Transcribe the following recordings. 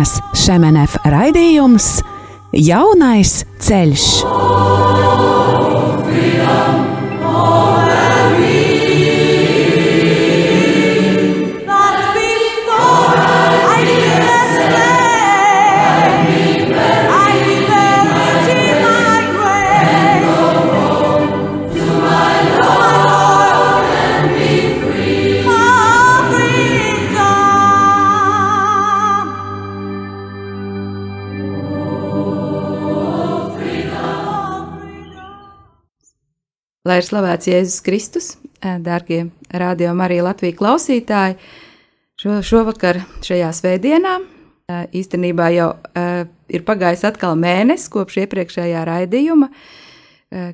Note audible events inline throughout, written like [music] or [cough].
Kristinas Šemenef raidījums Jaunais ceļš. Ir slavēts Jēzus Kristus, darbie radio Marija Latvijas klausītāji, šo, šovakar, šajā svētdienā, īstenībā jau ir pagājis atkal mēnesis kopš iepriekšējā raidījuma,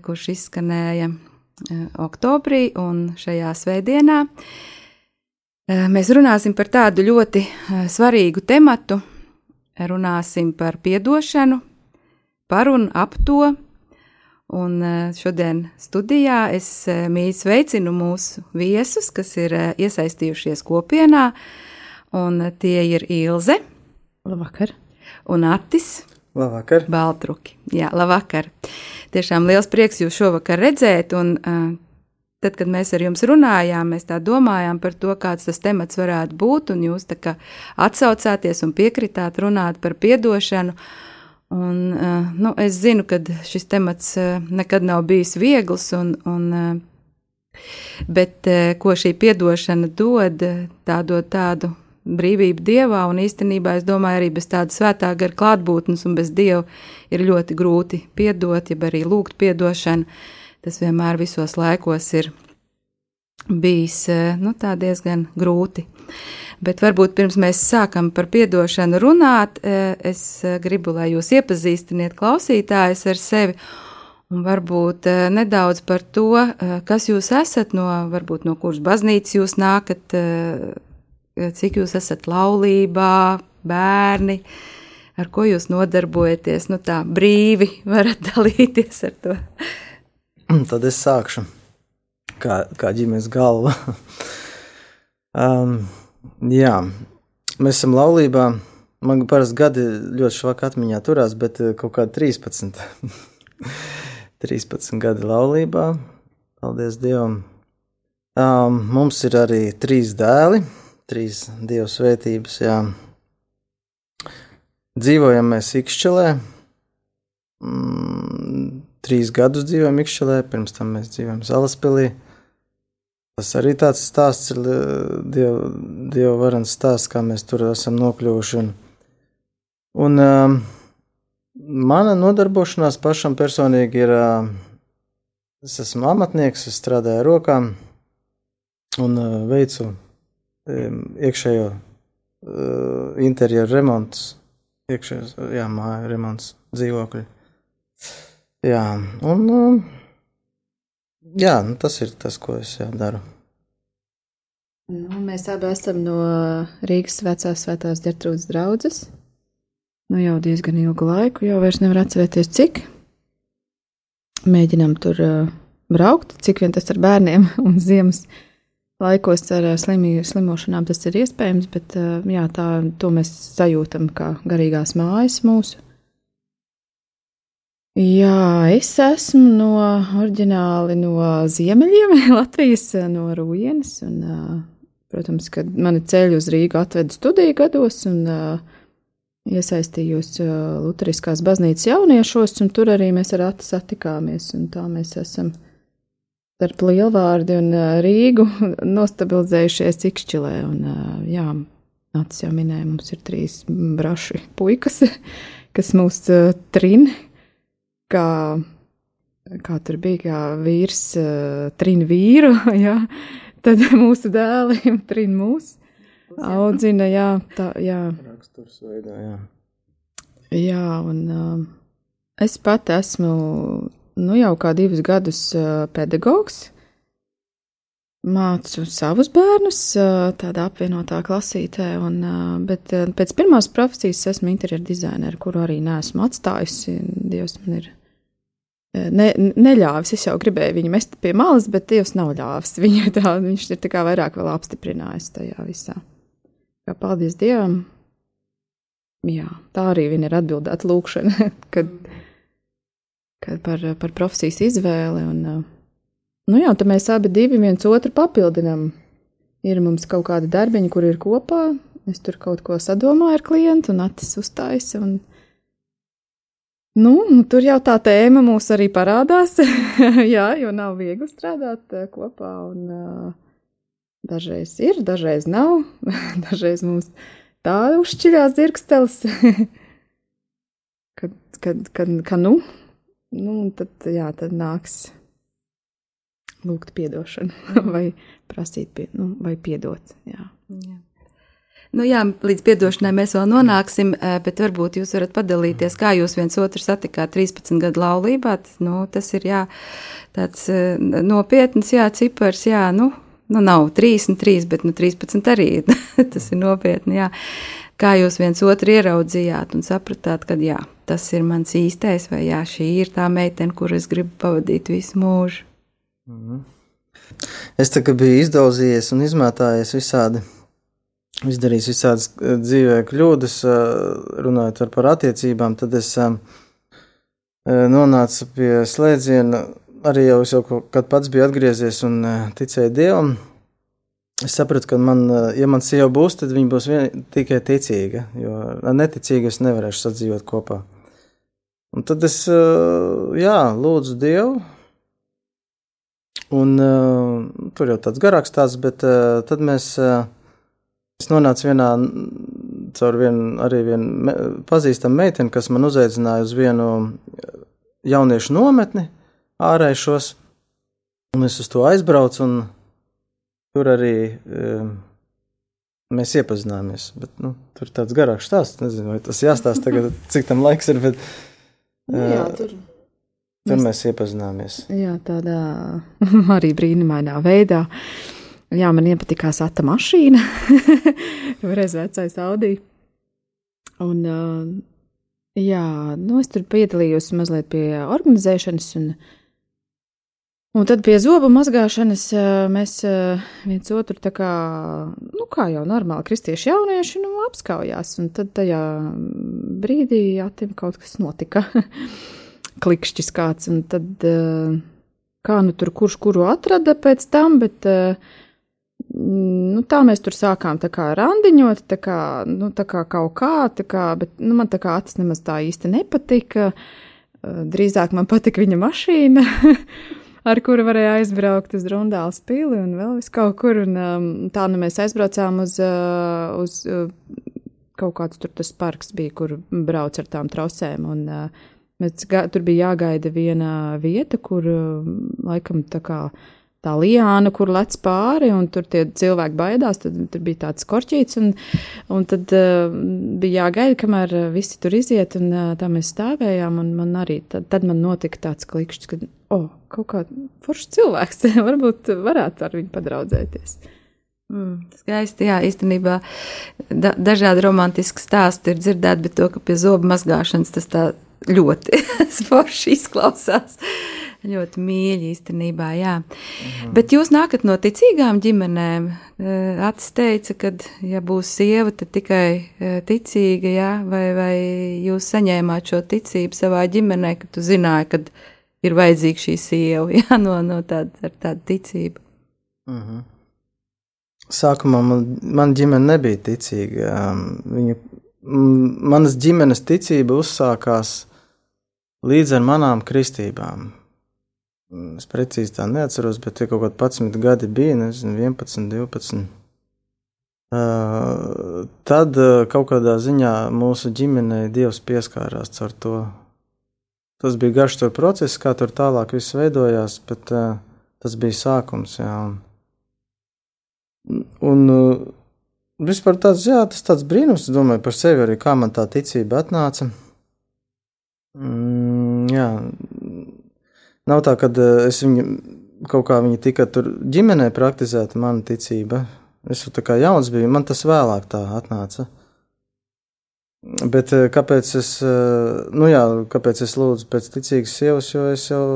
kurš izskanēja oktobrī un šajā svētdienā. Mēs runāsim par tādu ļoti svarīgu tematu, runāsim par piedošanu, par un ap to, Un eh, šodien studijā es eh, mīlu sveicinu mūsu viesus, kas ir eh, iesaistījušies kopienā. Un tie ir Ilze. Labvakar. Un Atis. Labvakar. Baltruki. Jā, labvakar. Tiešām liels prieks jūs šovakar redzēt. Un, tad, kad mēs ar jums runājām, mēs tā domājām par to, kāds tas temats varētu būt. Un jūs tā kā atsaucāties un piekritāt runāt par piedošanu. Uh, Un, eh, nu, es zinu, ka šis temats eh, nekad nav bijis viegls, un, un, eh, bet ko šī atdošana dod, tā dod tādu brīvību dievā, un īstenībā es domāju, arī bez tāda svētā gara klātbūtnes un bez dieva ir ļoti grūti piedot, jeb arī lūgt atdošanu. Tas vienmēr visos laikos ir bijis nu, diezgan grūti. Bet varbūt pirms mēs sākam par atdošanu runāt, e, es e, gribu, lai jūs iepazīstiniet klausītājus ar sevi. Un varbūt nedaudz par to, kas jūs esat, no, varbūt no kuras baznīcas jūs nākat, cik jūs esat laulībā, bērni, ar ko jūs nodarbojaties. Nu, tā brīvi varat [laughs] dalīties ar to. Tad es sākšu kā, kā ģimenes galva. [laughs] um, Jā, mēs esam laulībā. Man parasti gadi ļoti švaki atmiņā turās, bet eh, kaut kādi 13. 13 [laughs] gadi laulībā. Paldies Dievam. Um, mums ir arī trīs dēli, trīs dievu svētības. Jā. Dzīvojam mēs Ikšķelē. Mm, trīs gadus dzīvojam Ikšķelē, pirms tam mēs dzīvojam Salaspilī. Tas arī tāds stāsts ir Dieva, dieva varens stāsts, kā mēs tur esam nokļuvuši. Un, un um, mana nodarbošanās pašam personīgi ir, uh, es esmu amatnieks, es strādāju ar rokām un uh, veicu um, iekšējo uh, interjeru remontus, iekšējos, jā, māju remonts, dzīvokļi. Jā, un uh, Jā, nu tas ir tas, ko es jā, daru. Nu, mēs abi esam no Rīgas vecās svētās ģertrūdas draudzes. Nu, jau diezgan ilgu laiku, jau vairs nevar atcerēties, cik. Mēģinām tur uh, braukt, cik vien tas ar bērniem [laughs] un ziemas laikos ar uh, slimi, slimošanām tas ir iespējams, bet uh, jā, tā, to mēs sajūtam kā garīgās mājas mūsu. Jā, es esmu no oriģināli no ziemeļiem, [laughs] Latvijas, no Rūjienas. Un, protams, ka mani ceļu uz Rīgu atveda studiju gados un iesaistījos Lutheriskās baznīcas jauniešos, un tur arī mēs ar Atu satikāmies. Tā mēs esam starp Lielvārdi un Rīgu [laughs] nostabilizējušies Ikšķilē. Un, jā, Nācis jau minēja, mums ir trīs braši puikas, [laughs] kas mūs trin kā, kā tur bija, kā vīrs uh, trin vīru, [laughs] jā, tad [laughs] mūsu dēli [laughs] trin mūs, audzina, jā, tā, jā. Raksturs veidā, jā. Jā, un uh, es pat esmu, nu jau kā divus gadus uh, pedagogs, mācu savus bērnus tādā apvienotā klasītē, un, bet pēc pirmās profesijas esmu interjeru dizainere, kuru arī neesmu atstājusi. Dievs man ir ne, neļāvis. Es jau gribēju viņu mest pie malas, bet Dievs nav ļāvis. [laughs] Viņa tā, viņš ir tā kā vairāk vēl apstiprinājis tajā visā. Kā paldies Dievam! jā, tā arī viena ir atbildēta lūkšana, [laughs] kad, kad par, par profesijas izvēli. Un, nu jā, tad mēs abi divi viens otru papildinām. Ir mums kaut kādi darbiņi, kur ir kopā. Es tur kaut ko sadomāju ar klientu, un Atis uzstājas. Un, nu, tur jau tā tēma mūs arī parādās. [laughs] jā, jo nav viegli strādāt kopā. Un, uh, dažreiz ir, dažreiz nav. [laughs] dažreiz mums tā uzšķirās dzirkstelis. [laughs] kad, kad, kad, kad, nu, nu, tad, jā, tad nāks lūgt atdošanu [laughs] vai prasīt, pie, nu, vai piedot. Jā. Jā. Nu jā, līdz atdošanai mēs vēl nonāksim, bet varbūt jūs varat padalīties, kā jūs viens otru satikāt 13 gadu laulībā. Nu, tas ir jā, tāds nopietns jā, cipars, jā, nu, nu nav 33, bet nu, 13 arī [laughs] tas ir nopietni. Jā. Kā jūs viens otru ieraudzījāt un sapratāt, ka jā, tas ir mans īstais, vai jā, šī ir tā meitene, kur es gribu pavadīt visu mūžu. Mm. Es tā kā biju izdauzījies un izmētājies visādi, izdarījis visādas eh, dzīvē kļūdas, eh, runājot par attiecībām, tad es eh, nonācu pie slēdziena, arī jau es jau kad pats biju atgriezies un ticēju Dievam. Es sapratu, ka man, ja man sieva būs, tad viņa būs vien, tikai ticīga, jo ar neticīgu es nevarēšu sadzīvot kopā. Un tad es, jā, lūdzu Dievu, Un, uh, tur jau tāds garāks stāsts, bet uh, tad mēs uh, nonācām vienā, caur vienu, arī vienu me, pazīstamu meiteni, kas man uzaicināja uz vienu jauniešu nometni ārēšos. Un es uz to aizbraucu, un tur arī uh, mēs iepazināmies. Bet, nu, tur tāds garāks stāsts. Nezinu, vai tas jāstāsta tagad, cik tam laiks ir. Bet, uh, Jā, tur Tur mēs, iepazināmies. Jā, tādā [laughs] arī brīnumainā veidā. Jā, man iepatikās ata mašīna, [laughs] reiz vecais Audi. Un, jā, nu, es tur piedalījos mazliet pie organizēšanas, un, un tad pie zobu mazgāšanas mēs viens otru tā kā, nu, kā jau normāli kristieši jaunieši, nu, apskaujās, un tad tajā brīdī atim kaut kas notika. [laughs] klikšķis kāds, un tad eh, kā nu tur kurš kuru atrada pēc tam, bet eh, nu, tā mēs tur sākām tā kā randiņot, tā kā, nu, tā kā kaut kā, tā kā, bet nu, man tā kā acis nemaz tā īsti nepatika. Eh, drīzāk man patika viņa mašīna, [laughs] ar kuru varēja aizbraukt uz Rundāles pili un vēl vis kaut kur. Un, tā nu mēs aizbraucām uz, uz kaut kāds tur tas parks bija, kur brauc ar tām trosēm. Un, uh, Mēs, tur bija jāgaida viena vieta, kur laikam tā kā tā liāna, kur lec pāri, un tur tie cilvēki baidās. Tad tur bija tāds korķīts, un, un tad uh, bija jāgaida, kamēr visi tur iziet, un uh, tā mēs stāvējām, man arī tad, tad man notika tāds klikšķis, ka, oh, kaut kā foršs cilvēks, [laughs] varbūt varētu ar viņu padraudzēties. Mm, skaisti, jā, īstenībā da, dažādi romantiski stāsti ir dzirdēti, bet to, ka pie zobu mazgāšanas tas tā ļoti [laughs] forši izklausās. Ļoti mīļi īstenībā, jā. Mhm. Bet jūs nākat no ticīgām ģimenēm. Acis teica, ka, ja būs sieva, tad tikai ticīga, jā, vai, vai jūs saņēmāt šo ticību savā ģimenē, ka tu zināji, ka ir vajadzīga šī sieva, [laughs] jā, no, no tāda, ar tādu ticību. Mhm. Sākumā man, man ģimene nebija ticīga. Viņa manas ģimenes ticība uzsākās līdz ar manām kristībām. Es precīzi tā neatceros, bet tie kaut kādi 11 gadi bija, nezinu, 11, 12. Uh, tad uh, kaut kādā ziņā mūsu ģimenei Dievs pieskārās caur to. Tas bija garš tur process, kā tur tālāk viss veidojās, bet uh, tas bija sākums. Jā, un, un Vispār tāds, jā, tas tāds brīnums, domāju par sevi arī, kā man tā ticība atnāca. Mm, jā, nav tā, ka eh, es viņu kaut kā viņa tika tur ģimenē praktizēta, mana ticība. Es tā kā jauns biju, man tas vēlāk tā atnāca. Bet eh, kāpēc es, eh, nu jā, kāpēc es lūdzu pēc ticīgas sievas, jo es jau,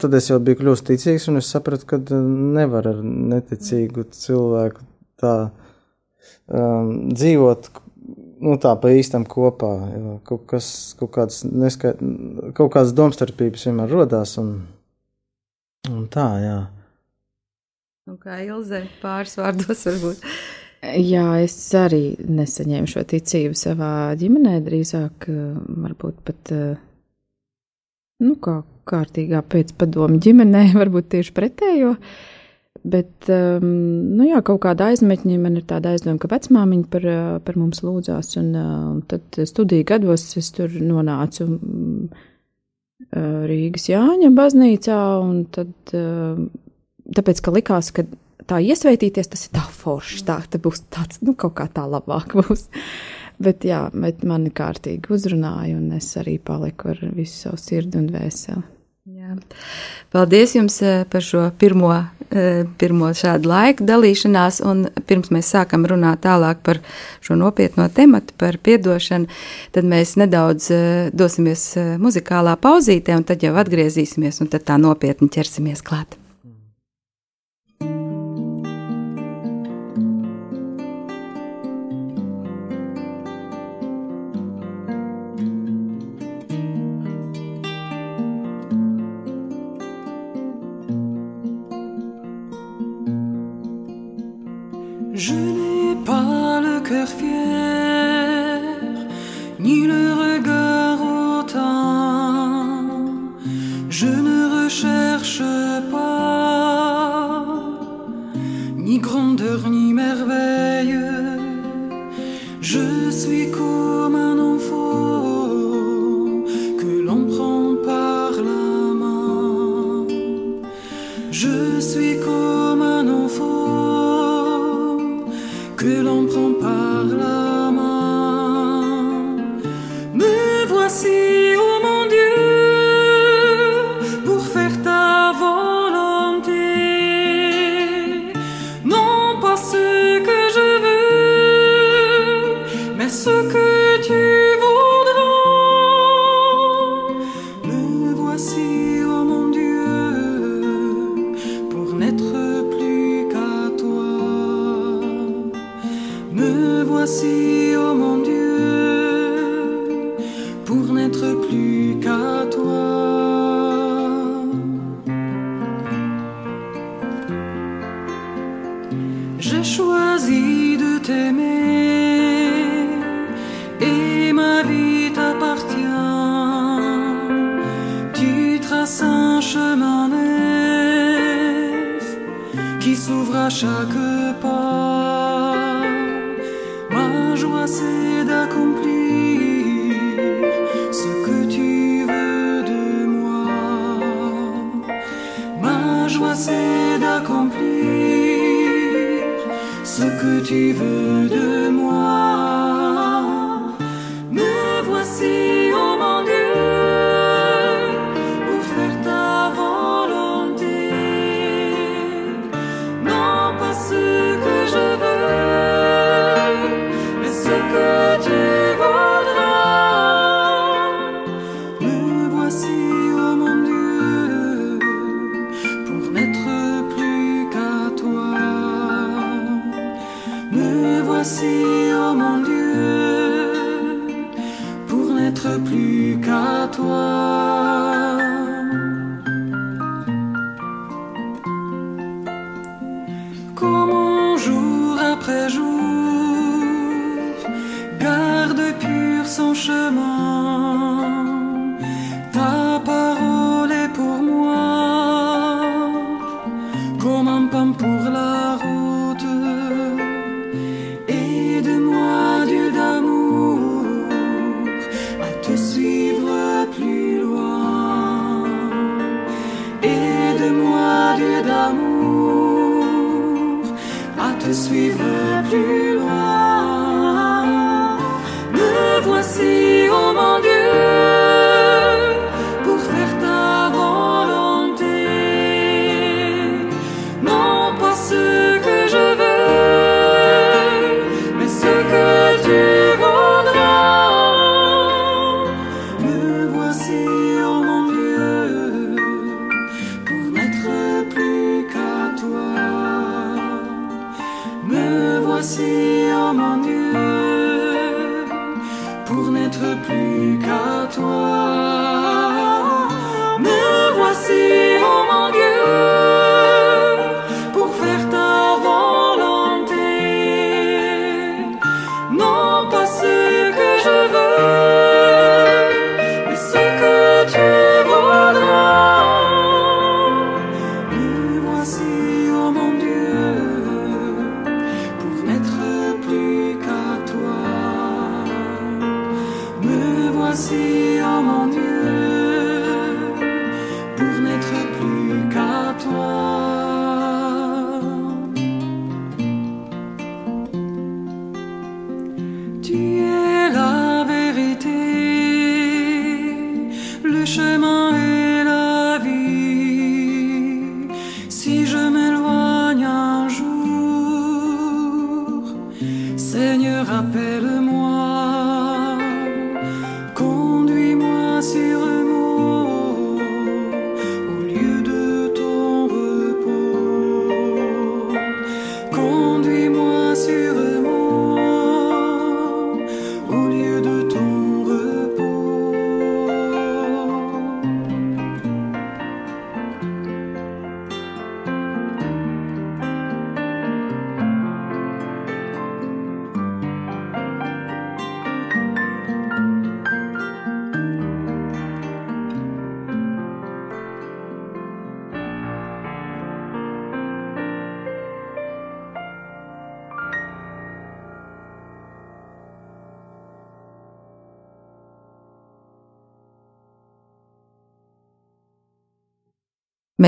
tad es jau biju kļūst ticīgs un es sapratu, ka nevar ar neticīgu cilvēku tā um, dzīvot, nu, tā pa īstam kopā. Jo kaut, kas, kaut, kāds neska, kaut kādas domstarpības vienmēr rodās. Un, un tā, jā. Nu, kā Ilze pāris vārdos varbūt. Jā, es arī nesaņēmu šo ticību savā ģimenē, drīzāk varbūt pat, nu, kā kārtīgā pēcpadomu ģimenē, [laughs] varbūt tieši pretējo. Uh, Bet, um, nu jā, kaut kāda aizmetņa man ir tāda aizdoma, ka vecmāmiņa par, uh, par mums lūdzās, un uh, tad studiju gados es tur nonācu um, Rīgas Jāņa baznīcā, un tad, uh, tāpēc, ka likās, ka tā iesveitīties, tas ir tā forši, tā, tā būs tāds, nu, kaut kā tā labāk būs. Bet jā, bet mani kārtīgi uzrunāja, un es arī paliku ar visu savu sirdi un vēseli. Jā. Paldies jums eh, par šo pirmo, pirmo šādu laiku dalīšanās, un pirms mēs sākam runāt tālāk par šo nopietno tematu, par piedošanu, tad mēs nedaudz eh, dosimies muzikālā pauzītē, un tad jau atgriezīsimies, un tad tā nopietni ķersimies klāt. Je suis comme un enfant que l'on nasci.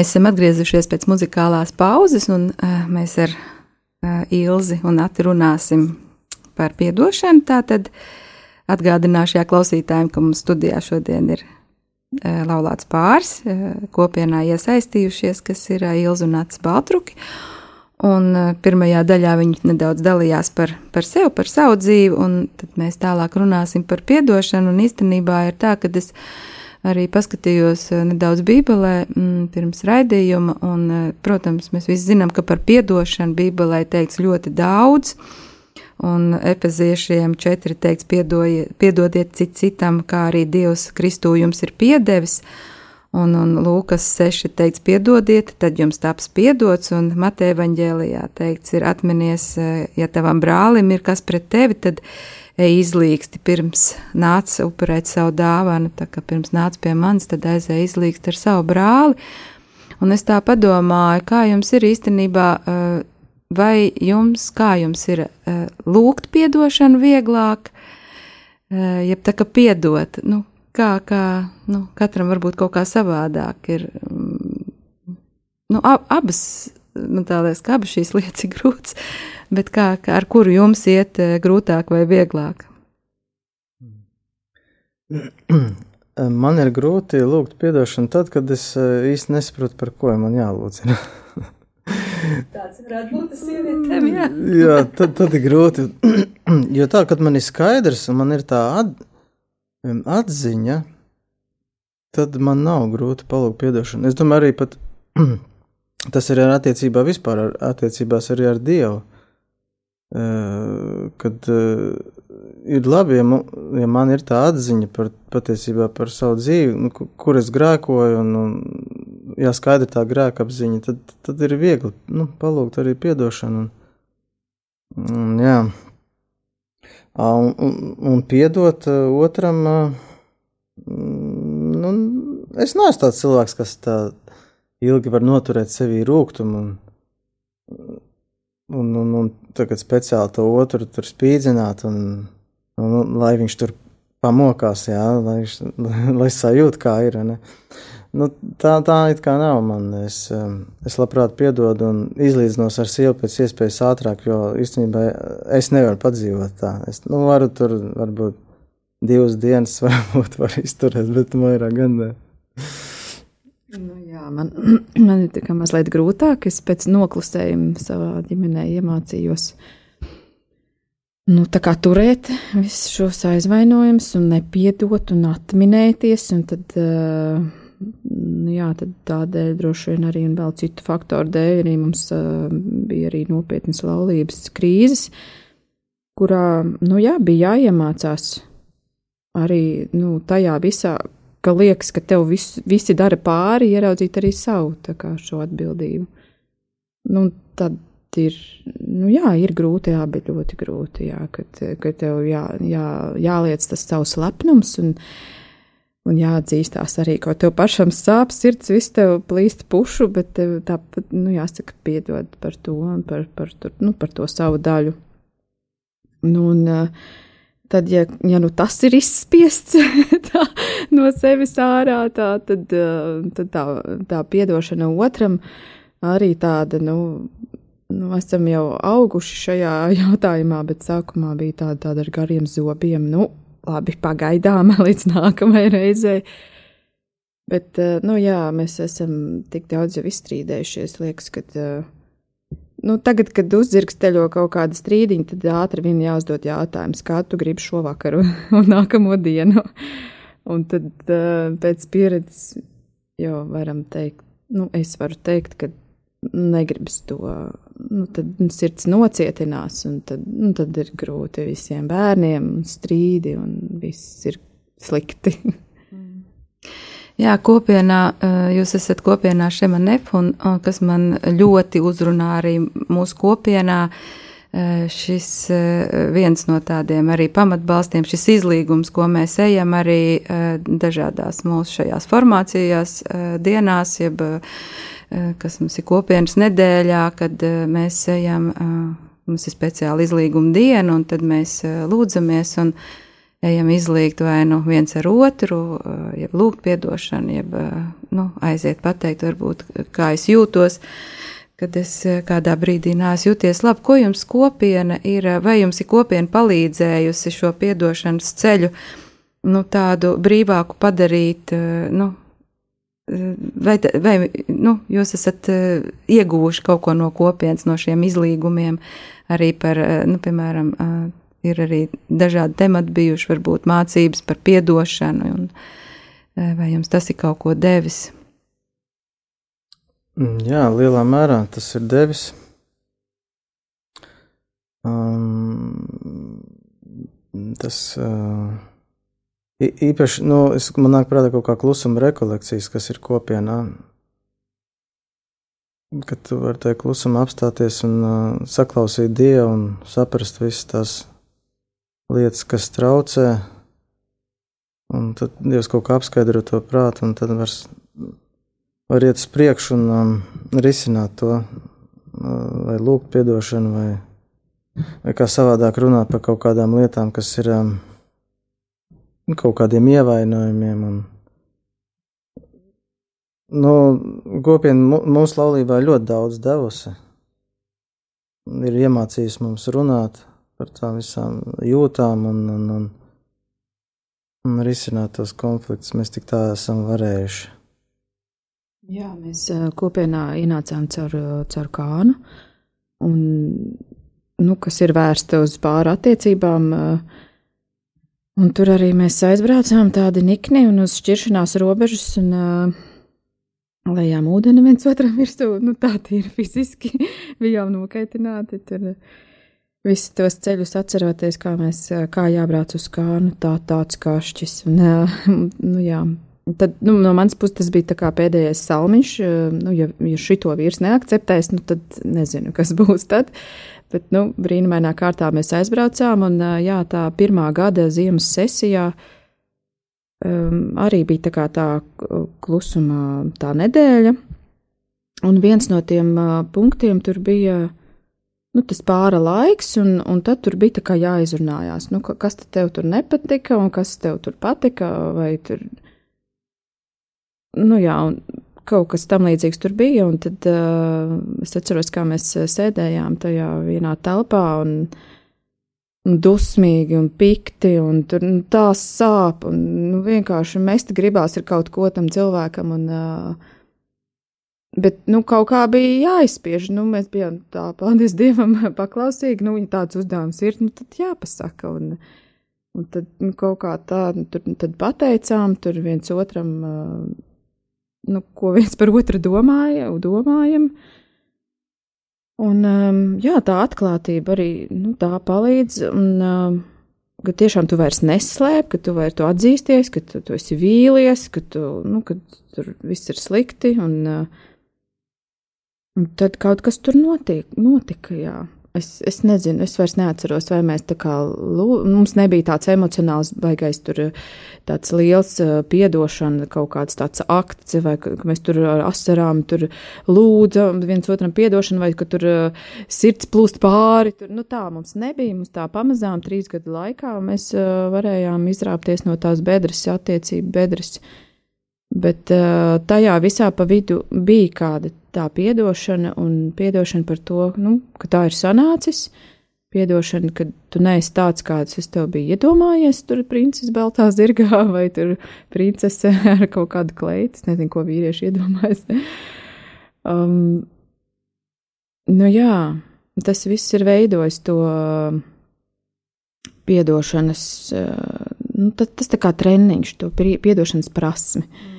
Mēs esam atgriezušies pēc muzikālās pauzes, un uh, mēs ar uh, Ilzi un Ati runāsim par piedošanu. Tātad atgādināšu jā, klausītājiem, ka mums studijā šodien ir uh, laulāts pāris, uh, kopienā iesaistījušies, kas ir uh, Ilza un Ats Baltruki. Un uh, pirmajā daļā viņi nedaudz dalījās par, par sevi, par savu dzīvi, un tad mēs tālāk runāsim par piedošanu. Un īstenībā ir tā, ka es arī paskatījos eh, nedaudz Bībelē mm, pirms raidījuma, un, eh, protams, mēs visi zinām, ka par piedošanu Bībelē teikts ļoti daudz, un epeziešiem četri teikts piedojiet, piedodiet cit citam, kā arī Dievs Kristū jums ir piedevis, un, un Lūkas 6 teikts piedodiet, tad jums taps piedots, un Mateja evaņģēlijā teikts ir atminies, eh, ja tavam brālim ir kas pret tevi, tad izlīgsti pirms nāc upurēt savu dāvanu, tā kā pirms nāc pie manis, tad aizēj izlīgst ar savu brāli. Un es tā padomāju, kā jums ir īstenībā, eh, vai jums, kā jums ir eh, lūgt piedošanu vieglāk, eh, jeb tā kā piedot, nu, kā, kā, nu, katram varbūt kaut kā savādāk ir, mm, nu, ab, abas, man tā liekas, ka abas šīs [laughs] lietas ir grūtas, bet kā, kā ar kuru jums iet eh, grūtāk vai vieglāk? [clears throat] Man ir grūti lūgt atdošanu tad, kad es eh, īsti nesaprotu, par ko man jālūdz. [laughs] Tāds varētu būt tas sievietēm, jā. [laughs] Jā, tad, tad ir grūti. [clears throat] jo tā, kad man ir skaidrs un man ir tā at, atziņa, tad man nav grūti palūgt atdošanu. Es domāju, arī pat, [clears throat] tas ir ar attiecībā vispār, ar attiecībās arī ar Dievu. Uh, kad uh, ir labi, ja, mu, ja man ir tā atziņa par patiesībā par savu dzīvi, nu, ku- kur es grēkoju, un, un jā, skaidra tā grēka apziņa, tad, tad ir viegli nu, palūgt arī atdošanu. Un, un, jā, un, un, un piedot uh, otram, mm, nu, es neesmu tāds cilvēks, kas tā ilgi var noturēt sevī rūkumu. Un, un, un, un tagad speciāli to otru tur spīdzināt, un, un, un lai viņš tur pamokās, jā, lai, viņš, [laughs] lai sajūt, kā ir. Nu, tā tā it kā nav man. Es, um, es labprāt piedodu un izlīdzinos ar sievu pēc iespējas ātrāk, jo īstenībā es nevaru padzīvot tā. Es nu, varu tur varbūt divas dienas, [laughs] varbūt var izturēt, bet vairāk gan ne. Nu, jā, man, [clears throat] man ir mazliet grūtāk. Es pēc noklusējuma savā ģimenē iemācījos nu, turēt visus šos aizvainojumus un nepiedot un atminēties. Un tad, jā, tad tādēļ droši vien arī un vēl citu faktoru dēļ arī mums bija arī nopietnas laulības krīzes, kurā nu, jā, bija jāiemācās arī nu, tajā visā, ka liekas, ka tev vis, visi dara pāri, ieraudzīt arī savu kā, šo atbildību. Nu, tad ir, nu, jā, ir grūti, jā, bet ļoti grūti, jā, kad, kad tev jā, jā, jāliec tas savs lepnums un, un jāatzīstās arī, ko tev pašam sāp sirds, viss tev plīst pušu, bet tev tāpat, nu, jāsaka, piedod par to un par, par, par, nu, par to savu daļu. Nu, un, uh, tad, ja, ja nu tas ir izspiests [laughs] tā, no sevis ārā, tā, tad, tad tā, tā piedošana otram arī tāda, nu, nu, esam jau auguši šajā [laughs] jautājumā, bet sākumā bija tāda, tāda ar gariem zobiem. Nu, labi, pagaidām [laughs] līdz nākamajai reizei. Bet, nu jā, mēs esam tik daudz jau izstrīdējušies, liekas, ka. Uh, nu, tagad, kad uzzirgsteļo kaut kāda strīdiņa, tad ātri vien jāuzdod jautājums, kā tu gribi šovakar un, [laughs] un nākamo dienu. Un tad pēc pieredzes jau varam teikt, nu, es varu teikt, ka negribas to, nu, tad sirds nocietinās, un tad, nu, tad ir grūti visiem bērniem, un strīdi, un viss ir slikti. Jā, kopienā, jūs esat kopienā Šemanef, un kas man ļoti uzrunā arī mūsu kopienā, šis viens no tādiem arī pamatbalstiem, šis izlīgums, ko mēs ejam arī dažādās mūsu šajās formācijās dienās, jeb kas mums ir kopienas nedēļā, kad mēs ejam, mums ir speciāla izlīguma diena, un tad mēs lūdzamies, un ejam izlīgt vai nu viens ar otru, eh, jeb lūgt piedošanu, jeb eh, nu, aiziet pateikt, varbūt, kā es jūtos, kad es eh, kādā brīdī nāsu jūties labi. Ko jums kopiena ir, vai jums ir kopiena palīdzējusi šo piedošanas ceļu, nu, tādu brīvāku padarīt, nu, vai, vai nu, jūs esat ieguvuši kaut ko no kopienas, no šiem izlīgumiem, arī par, nu, piemēram, ir arī dažādi temati bijuši, varbūt mācības par piedošanu, un eh, vai jums tas ir kaut ko devis? Mm, jā, lielā mērā tas ir devis. Um, tas uh, īpaši, nu, es, man nāk prātā kaut kā klusuma rekolekcijas, kas ir kopienā. Kad tu vari tajā klusumā apstāties un uh, saklausīt Dievu un saprast visas tās lietas, kas traucē, un tad Dievs kaut kā apskaidro to prātu, un tad var, var iet uz priekšu un um, risināt to, uh, vai lūgt piedošanu, vai, vai kā savādāk runāt par kaut kādām lietām, kas ir um, kaut kādiem ievainojumiem. Un, nu, kopiena mūsu laulībā ļoti daudz devusi. Ir iemācījusi mums runāt, par tām visām jūtām un, un, un, un risināt tos konfliktus. Mēs tik tā esam varējuši. Jā, mēs kopienā ienācām caur, caur kānu, un, nu, kas ir vērsta uz pāri attiecībām. Un tur arī mēs aizbraucām tādi nikni un uz šķiršanās robežas un lejām ūdeni viens otram virsū. Nu, tā ir fiziski [laughs] bijām nokaitināti. Tur, Visus tos ceļus atceroties, kā mēs, kā jābrauc uz kānu, tā tāds kašķis. Un, [laughs] nu, jā. Tad, nu, no manas puses tas bija pēdējais salmiņš. Nu, ja, ja šito vīrs neakceptēs, nu, tad nezinu, kas [laughs] būs tad. Bet, nu, brīnumainā kārtā mēs aizbraucām, un jā, tā pirmā gada ziemas sesijā um, arī bija tā, tā klusuma tā nedēļa. Un viens no tiem uh, punktiem tur bija nu, tas pāra laiks, un, un tad tur bija jāizrunājās, nu, kas tev tur nepatika, un kas tev tur patika, vai tur. Nu, jā, un kaut kas tam līdzīgs tur bija, un tad uh, es atceros, kā mēs sēdējām tajā vienā telpā, un, un dusmīgi, un pikti, un tur nu, tā sāp, un nu, vienkārši mest gribās ir kaut ko tam cilvēkam, un uh, Bet, nu, kaut kā bija jāizspiež. Nu, mēs bijām tā, paldies Dievam, [laughs] paklausīgi. Nu, ja tāds uzdevums ir, nu, tad jāpasaka. Un, un tad nu, kaut kā tā, nu, tur tad pateicām, tur viens otram, nu, ko viens par otru domāja, domājam. Un, jā, tā atklātība arī, nu, tā palīdz. Un, ka tiešām tu vairs neslēp, ka tu vairs to atzīsties, ka tu, tu esi vīlies, ka, tu, nu, ka tur viss ir slikti. Un, uh, un tad kaut kas tur notiek, notika. Jā. Es, es nezinu, es vairs neatceros, vai mēs tā kā, mums nebija tāds emocionāls, baigais tur tāds liels piedošana, kaut kāds tāds akts, vai ka, mēs tur ar asarām tur lūdzam viens otram piedošanu, vai ka tur sirds plūst pāri. Tur, nu tā mums nebija, mums tā pamazām trīs gadu laikā mēs varējām izrāpties no tās bedres, attiecību bedres. Bet tajā visā pa vidu bija kāda tā piedošana un piedošana par to, nu, ka tā ir sanācis. Piedošana, ka tu neesi tāds, kāds es tev biju iedomājies, tur princese Beltā zirgā [laughs] vai tur princese ar kaut kādu kleitu. Es nezinu, ko vīrieši iedomājas. um, nu jā, tas viss ir veidojis to piedošanas, uh, nu, tas, tas tā kā treniņš, to piedošanas prasmi. Mm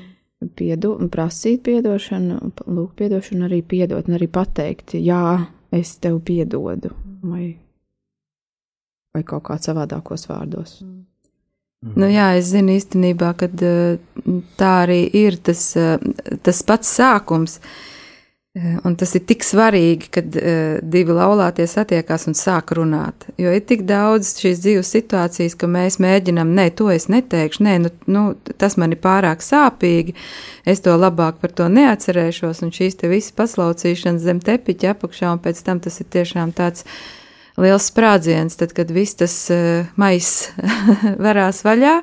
piedo, prasīt atdošanu, lūgt atdošanu, arī piedot, un arī pateikt, jā, es tev piedodu, vai, vai kaut kā savādākos vārdos. Mm. Nu, jā, es zinu īstenībā, ka tā arī ir tas, tas pats sākums. Uh, Eh, un tas ir tik svarīgi, kad uh, divi laulātie satiekās un sāk runāt. Jo ir tik daudz šīs dzīves situācijas, ka mēs mēģinām, nē, to es neteikšu, nē, nu, nu, tas man ir pārāk sāpīgi, es to labāk par to neatcerēšos, un šīs te visas paslaucīšanas zem tepiņa apakšā, un pēc tam tas ir tiešām tāds liels sprādziens, tad, kad viss tas uh, maiss [laughs] varās vaļā.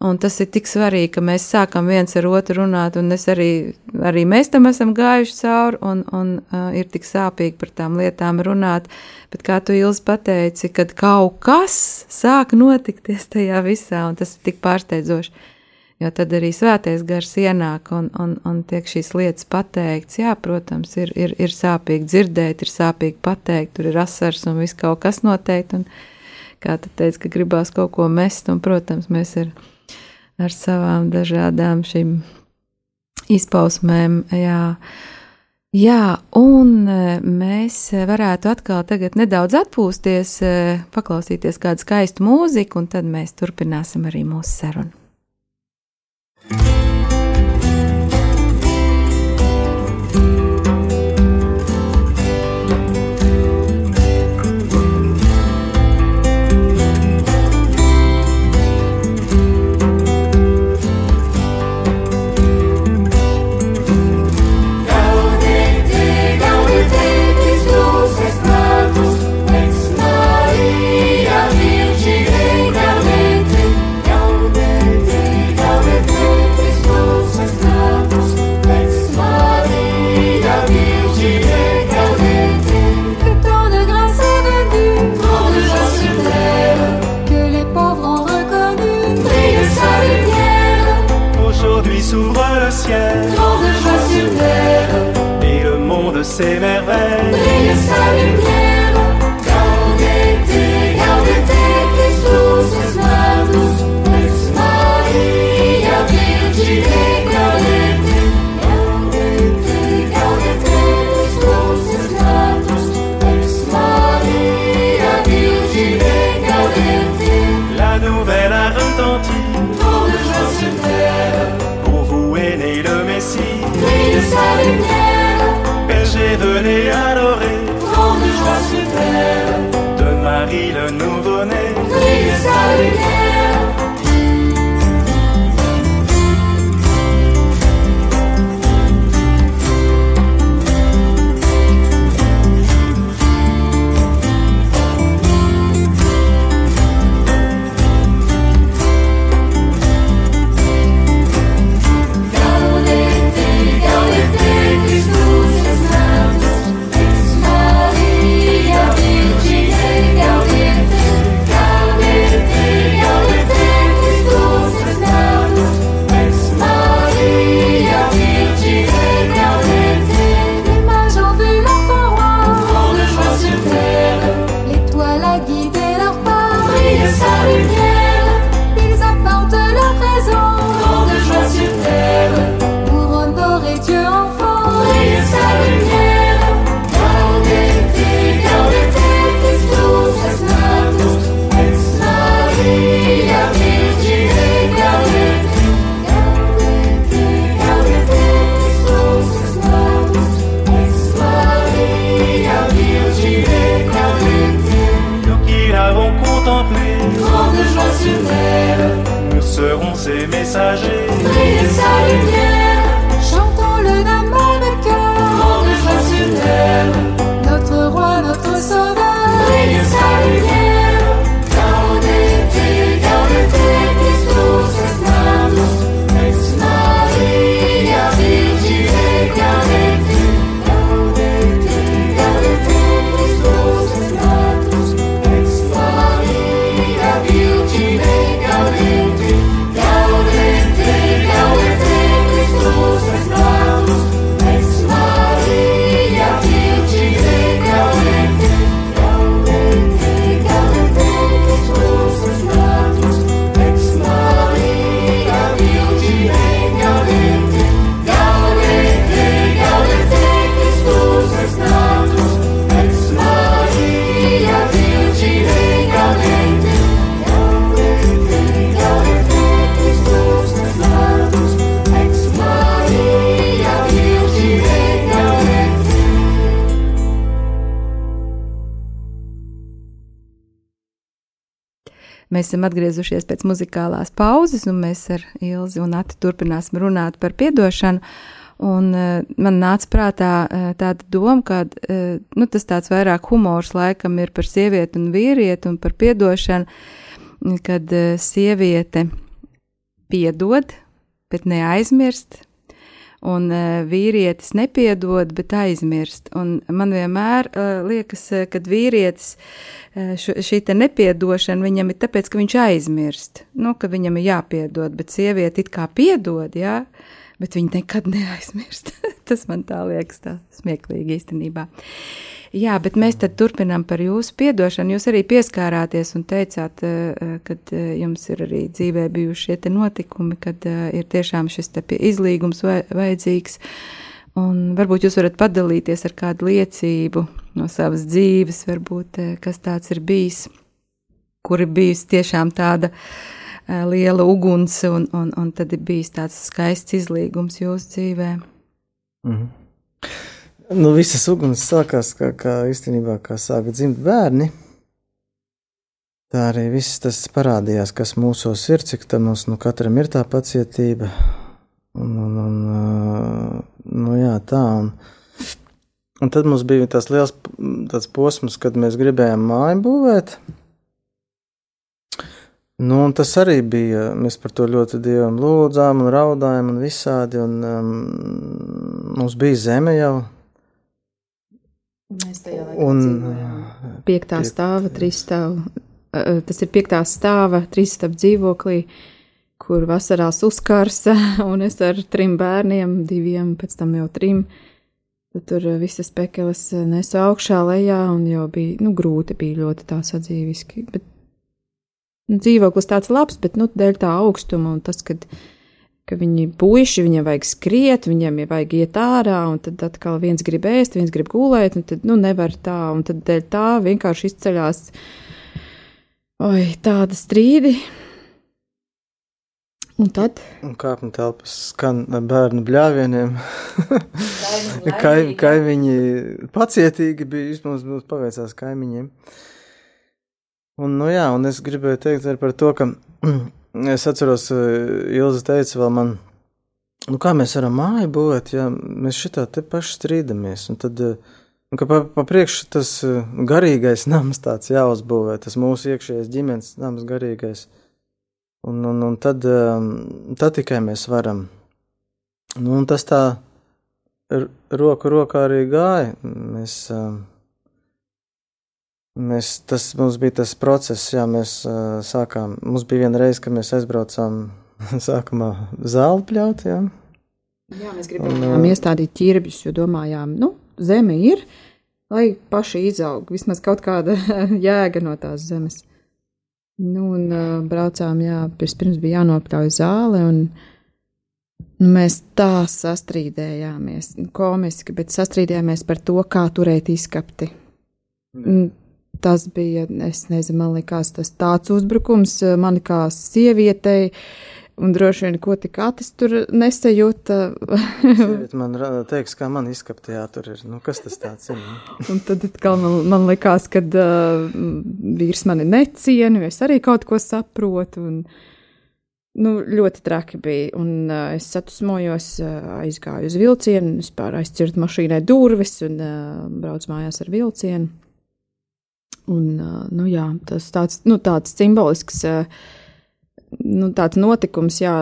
Un tas ir tik svarīgi, ka mēs sākam viens ar otru runāt, un es arī, arī mēs tam esam gājuši cauri, un, un uh, ir tik sāpīgi par tām lietām runāt. Bet kā tu Ilzi pateici, kad kaut kas sāk notikties tajā visā, un tas ir tik pārsteidzoši. Jo tad arī svētais gars ienāk un, un, un tiek šīs lietas pateikts. Jā, protams, ir, ir, ir sāpīgi dzirdēt, ir sāpīgi pateikt, tur ir asars un viss kaut kas noteikti. Un, kā tu teici, ka gribās kaut ko mest, un, protams, mēs ir ar savām dažādām šīm izpausmēm. Jā. Jā, un e, mēs varētu atkal tagad nedaudz atpūsties, e, paklausīties kādu skaistu mūziku, un tad mēs turpināsim arī mūsu sarunu. Mēs esam atgriezušies pēc muzikālās pauzes, un mēs ar Ilzi un Ati turpināsim runāt par piedošanu. Un, uh, man nāca prātā uh, tāda doma, ka uh, nu, tas tāds vairāk humors laikam ir par sievieti un vīrieti un par piedošanu, kad uh, sieviete piedod, bet neaizmirst, un uh, vīrietis nepiedod, bet aizmirst. Un man vienmēr uh, liekas, uh, kad vīrietis šī te nepiedošana viņam ir tāpēc, ka viņš aizmirst, nu, ka viņam ir jāpiedod, bet sieviete it kā piedod, jā, bet viņa nekad neaizmirst. [laughs] Tas man tā liekas tā smieklīgi īstenībā. Jā, bet mēs tad turpinām par jūsu piedošanu. Jūs arī pieskārāties un teicāt, eh, ka jums ir arī dzīvē bijuši šie te notikumi, kad eh, ir tiešām šis izlīgums vajadzīgs. Un varbūt jūs varat padalīties ar kādu liecību no savas dzīves, varbūt eh, kas tāds ir bijis, kur ir bijis tiešām tāda eh, liela uguns, un, un, un tad ir bijis tāds skaists izlīgums jūsu dzīvē. Mhm. Nu, visas uguns sākās, kā, kā īstenībā, kā sāka dzimt bērni. Tā arī viss tas parādījās, kas mūsos ir, cik tā mums nu, katram ir tā pacietība. Un, un, un, ā, nu, jā, tā. Un, un tad mums bija tas liels tāds posms, kad mēs gribējām māju būvēt. Nu, tas arī bija. Mēs par to ļoti dievam lūdzām un raudājām un visādi. Un, um, mums bija zeme jau. Mēs tajā Un, Piektā Piek- stāva, trīs stāva. eh, Tas ir piektā stāva, trīs stāva dzīvoklī, kur vasarās uzkarsa, [laughs] un es ar trim bērniem, diviem, pēc tam jau trim. Tad tur eh, visas pekeles nesu augšā, lejā, un jau bija, nu, grūti bija ļoti tā sadzīviski. Bet dzīvoklis tāds labs, bet, nu, dēļ tā augstuma un tas, kad, ka viņi puiši, viņiem vajag skriet, viņiem ir vajag iet ārā, un tad atkal viens grib ēst, viens grib gulēt, un tad, nu, nevar tā, un tad dēļ tā vienkārši izceļās, oi, tāda strīdi. Un tad Un kāpņu telpas skan ar bērnu bļāvieniem. Kai, [laughs] kaimiņi pacietīgi bija, vismaz mums paveicās kaimiņiem. Un, nu jā, un es gribēju teikt arī par to, ka [clears throat] es atceros, Ilza teica vēl man, nu kā mēs varam māju būvēt, ja mēs šitā te paši strīdamies. Un tad, eh, un ka pa, pa priekšu tas eh, garīgais nams tāds jāuzbūvē, tas mūsu iekšējais ģimenes nams garīgais. Un, un, un tad, tad tikai mēs varam. Nu, un tas tā roku rokā arī gāja. Mēs, um, mēs, tas mums bija tas process, jā, mēs uh, sākām. Mums bija viena reize, kad mēs aizbraucām [laughs] sākumā zāli pļaut, jā. Jā, mēs gribējām, gribējām iestādīt ķirbjus, jo domājām, nu, zeme ir, lai paši izaug, vismaz kaut kāda [laughs] jēga no tās zemes. Nu, un uh, braucām, jā, pirms, bija jānopļauj zāle, un nu, mēs tā sastrīdējāmies, komiski, bet sastrīdējāmies par to, kā turēt izskapti. Mm, Tas bija, es nezinu, man likās tas tāds uzbrukums, eh, man kā sievietei, un droši vien, ko tik atis tur nesajūta. Man teiks, kā man izskaptajā tur ir. Nu, kas tas tāds ir? Un tad atkal man, man likās, ka uh, vīrs mani neciena, jo es arī kaut ko saprotu. Un, nu, ļoti traki bija. Un uh, es satusmojos, uh, aizgāju uz vilcienu, vispār aizcirtu mašīnai durvis un uh, braucu mājās ar vilcienu. Un, nu, jā, tas tāds, nu, tāds simbolisks. Nu, tāds notikums, jā,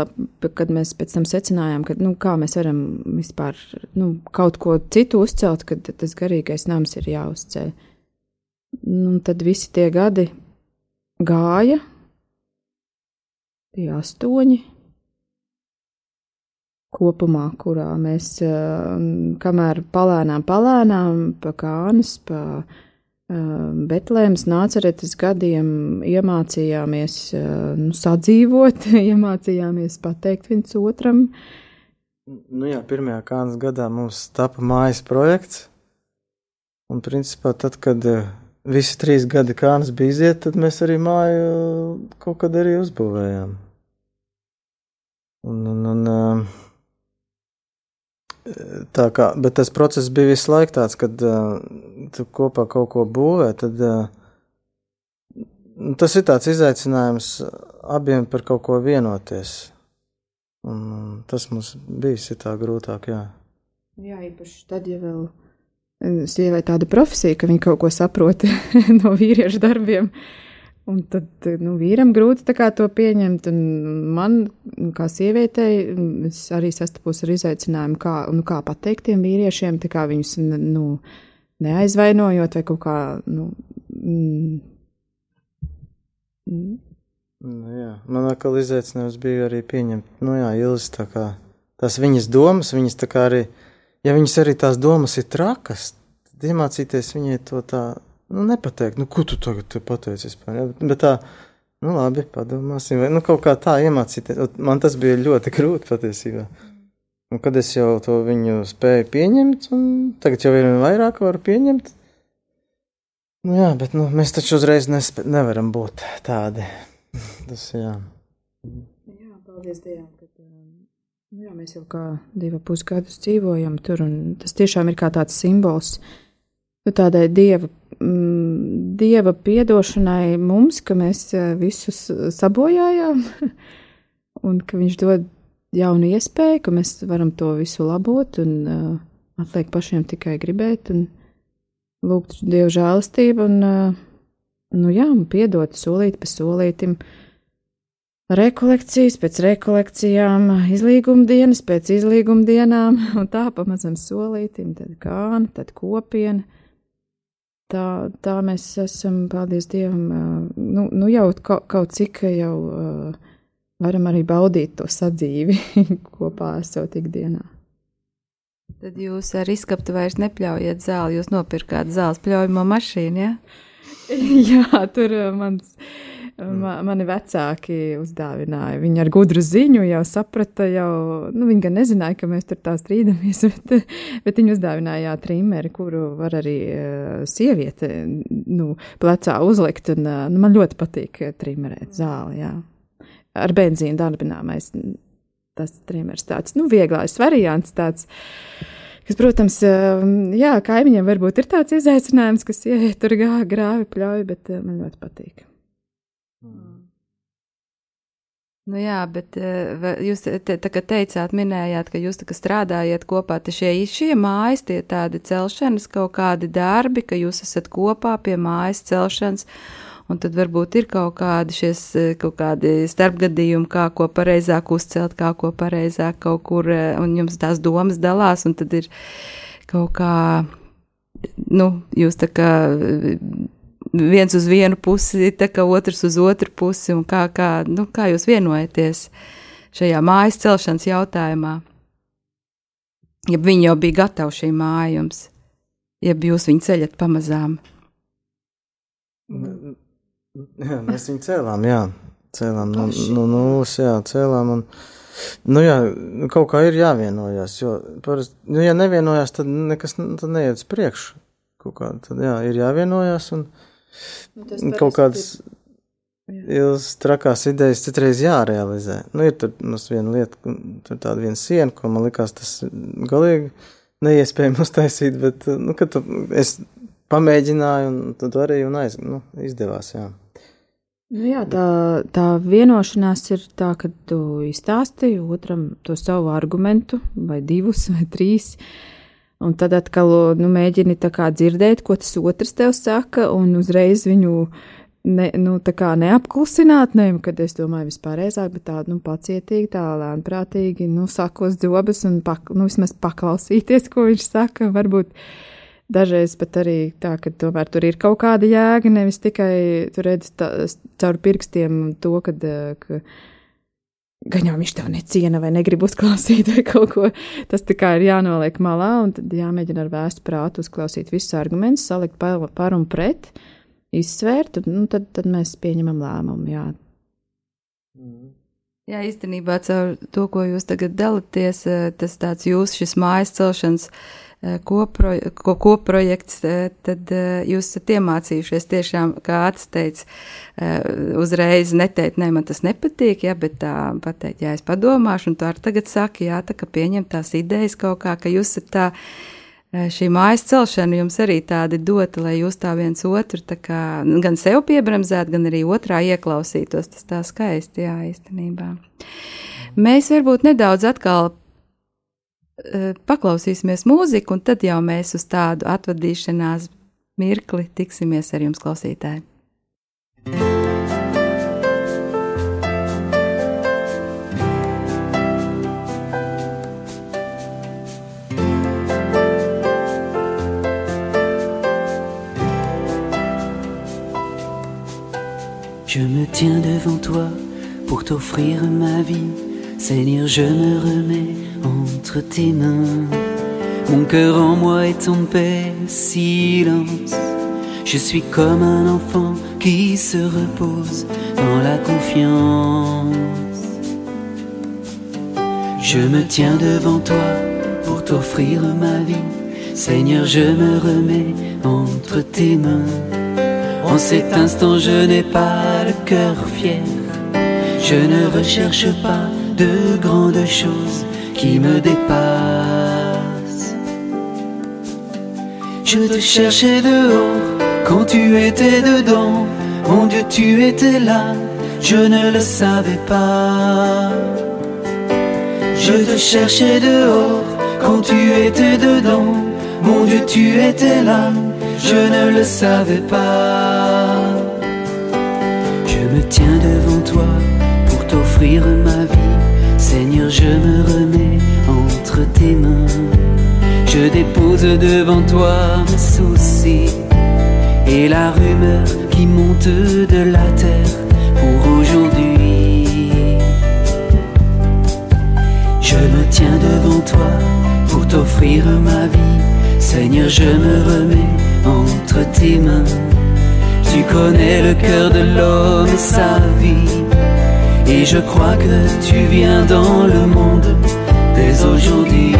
kad mēs pēc tam secinājām, ka nu, kā mēs varam vispār nu, kaut ko citu uzcelt, kad tas garīgais nams ir jāuzceļ. Nu, tad visi tie gadi gāja, tie astoņi kopumā, kurā mēs, kamēr palēnām, palēnām, pa kānas, pa Betlēmas nāceretes gadiem iemācījāmies nu, sadzīvot, [laughs] iemācījāmies pateikt viens otram. Nu jā, pirmajā kānas gadā mums tapa mājas projekts, un principā tad, kad visi trīs gadi kānas bija iziet, tad mēs arī māju kaut kad arī uzbūvējām. Un, un, un, tā kā, bet tas process bija visu laiku tāds, kad uh, tu kopā kaut ko būvē, tad uh, tas ir tāds izaicinājums abiem par kaut ko vienoties. Un, tas mums bija tā grūtāk, jā. Jā, īpaši tad, ja vēl sievai tāda profesija, ka viņa kaut ko saprot [laughs] no vīriešu darbiem. Uh, Un tad nu, vīram grūti to pieņemt. Man, kā sievietei, arī sastapos ar izaicinājumu, kā, nu, kā pateikt tiem vīriešiem, kā viņus nu, neaizvainojot vai kaut kā. Nu, mm, mm. Nu, jā, man atkal izaicinājums bija arī pieņemt, nu jā, Ilis, tā kā tās viņas domas, viņas tā kā arī, ja viņas arī tās domas ir trakas, tad iemācīties viņai to tā nu, nepateikt, nu, ko tu tagad pateici vispār. Ja? Bet tā, nu, labi, padomāsim, vai nu, kaut kā tā iemācīties. Man tas bija ļoti [laughs] grūti patiesībā. Un kad es jau to viņu spēju pieņemt, un tagad jau ir vairāk varu pieņemt. Nu, jā, bet nu, mēs taču uzreiz nespē, nevaram būt tādi. [laughs] tas, jā. Jā, paldies Dievam, ka nu, jā, mēs jau kā divu pusgadus dzīvojam tur, un tas tiešām ir kā tāds simbols nu, tādai dieva mm, dieva piedošanai mums, ka mēs eh, visus eh, sabojājām, [laughs] un ka viņš dod jaunu iespēju, ka mēs varam to visu labot, un uh, atliek pašiem tikai gribēt un lūgt dievu žēlastību, un, uh, nu jā, un piedot solīt pa solītim. Rekolekcijas pēc rekolekcijām, izlīguma dienas pēc izlīguma dienām, [laughs] un tā pamazam solītim, tad kāna, tad kopiena tā, tā mēs esam, paldies Dievam, nu, nu jau kaut, kaut cik jau varam arī baudīt to sadzīvi [laughs] kopā esot ikdienā. Tad jūs ar izskaptu vairs nepļaujat zāli, jūs nopirkāt zāles pļaujamo mašīnu, ja? [laughs] Jā, tur mans. Ma, mani vecāki uzdāvināja. Viņi ar gudru ziņu jau saprata, jau, nu, viņi gan nezināja, ka mēs tur tā strīdamies, [laughs] bet, bet viņi uzdāvināja trimeri, kuru var arī uh, sieviete nu, plecā uzlikt. Un, uh, nu, man ļoti patīk trimerēt zāli. Jā. Ar benzīnu darbināmais. Tas trimers tāds, nu, vieglais variants tāds. Kas, protams, jā, kaimiņiem varbūt ir tāds izaicinājums, ka sieviete tur gā, grāvi pļauj, bet man ļoti patīk. Mm. Nu jā, bet eh, jūs te, te, teicāt, minējāt, ka jūs strādājat kopā. Šie, šie mājas, tie tādi celšanas kaut kādi darbi, ka jūs esat kopā pie mājas celšanas, un tad varbūt ir kaut kādi, šies, eh, kaut kādi starpgadījumi, kā ko pareizāk uzcelt, kā ko pareizāk kaut kur, eh, un jums tās domas dalās, un tad ir kaut kā, nu, jūs tā kā viens uz vienu pusi, tā kā otrs uz otru pusi, un kā, kā, nu, kā jūs vienojaties šajā mājas celšanas jautājumā? Ja viņi jau bija gatavi šī māja jums, ja jūs viņu ceļat pamazām. Jā, [laughs] mēs viņu cēlām, jā, cēlām no, no nulles, jā, cēlām, un, nu jā, kaut kā ir jāvienojās, jo, parasti, nu, ja nevienojās, tad nekas, tad neiet uz priekšu, kā, tad jā, ir jāvienojās, un, uh, Nu, kaut kādas ilgas, trakās idejas citreiz jārealizē. Nu, ir tur mums viena lieta, tur tāda viena siena, ko man likās tas galīgi neiespējami [laughs] uztaisīt, bet, nu, kad tu, es pamēģināju, un tu darīji, un aiz, nu, izdevās, jā. Nu jā, tā, tā vienošanās ir tā, ka tu izstāsti otram to savu argumentu, vai divus, vai trīs. Un tad atkal nu, mēģini dzirdēt, ko tas otrs tev saka, un uzreiz viņu ne, nu, neapklusināt, ne, kad es domāju vispārējāk, bet tādu nu, pacietīgi, tā lēnprātīgi, nu, sakos dzobas un pak, nu, vismaz paklausīties, ko viņš saka. Varbūt dažreiz pat arī tā, ka tomēr tur ir kaut kāda jēga, nevis tikai tur redz tā, caur pirkstiem to, kad, ka gan jau viņš tev neciena vai negrib uzklausīt vai kaut ko. Tas tā kā ir jānoliek malā un tad jāmēģina ar vēstu prātu uzklausīt visus argumentus, salikt par, un pret, izsvērt, un nu, tad, tad mēs pieņemam lēmumu, jā. Jā, īstenībā caur to, ko jūs tagad dalāties, tas tāds jūsu šis mājas celšanas kopro, ko, koprojekts, tad jūs esat iemācījušies tiešām, kā atsteidz, uzreiz neteikt, ne, man tas nepatīk, jā, bet tā pateikt, jā, es padomāšu, un tu arī tagad saki, jā, tā kā pieņem tās idejas kaut kā, ka jūs esat tā, šī mājas celšana jums arī tādi dota, lai jūs tā viens otru tā kā gan sev piebremzētu, gan arī otrā ieklausītos, tas tā skaisti, jā, īstenībā. Mēs varbūt nedaudz atkal paklausīsimies mūziku, un tad jau mēs uz tādu atvadīšanās mirkli tiksimies ar jums, klausītāji. Je me tiens devant toi pour t'offrir ma vie. Seigneur, je me remets entre tes mains. Mon cœur en moi est en paix, silence. Je suis comme un enfant qui se repose dans la confiance. Je me tiens devant toi pour t'offrir ma vie. Seigneur, je me remets entre tes mains. En cet instant, je n'ai pas le cœur fier. Je ne recherche pas de grandes choses qui me dépassent. Je te cherchais dehors quand tu étais dedans. Mon Dieu, tu étais là, je ne le savais pas. Je te cherchais dehors quand tu étais dedans. Mon Dieu, tu étais là, je ne le savais pas. Je me tiens devant toi pour t'offrir ma vie. Je me remets entre tes mains. Je dépose devant toi mes soucis et la rumeur qui monte de la terre pour aujourd'hui. Je me tiens devant toi pour t'offrir ma vie. Seigneur, je me remets entre tes mains. Tu connais le cœur de l'homme et sa vie. Et je crois que tu viens dans le monde dès aujourd'hui.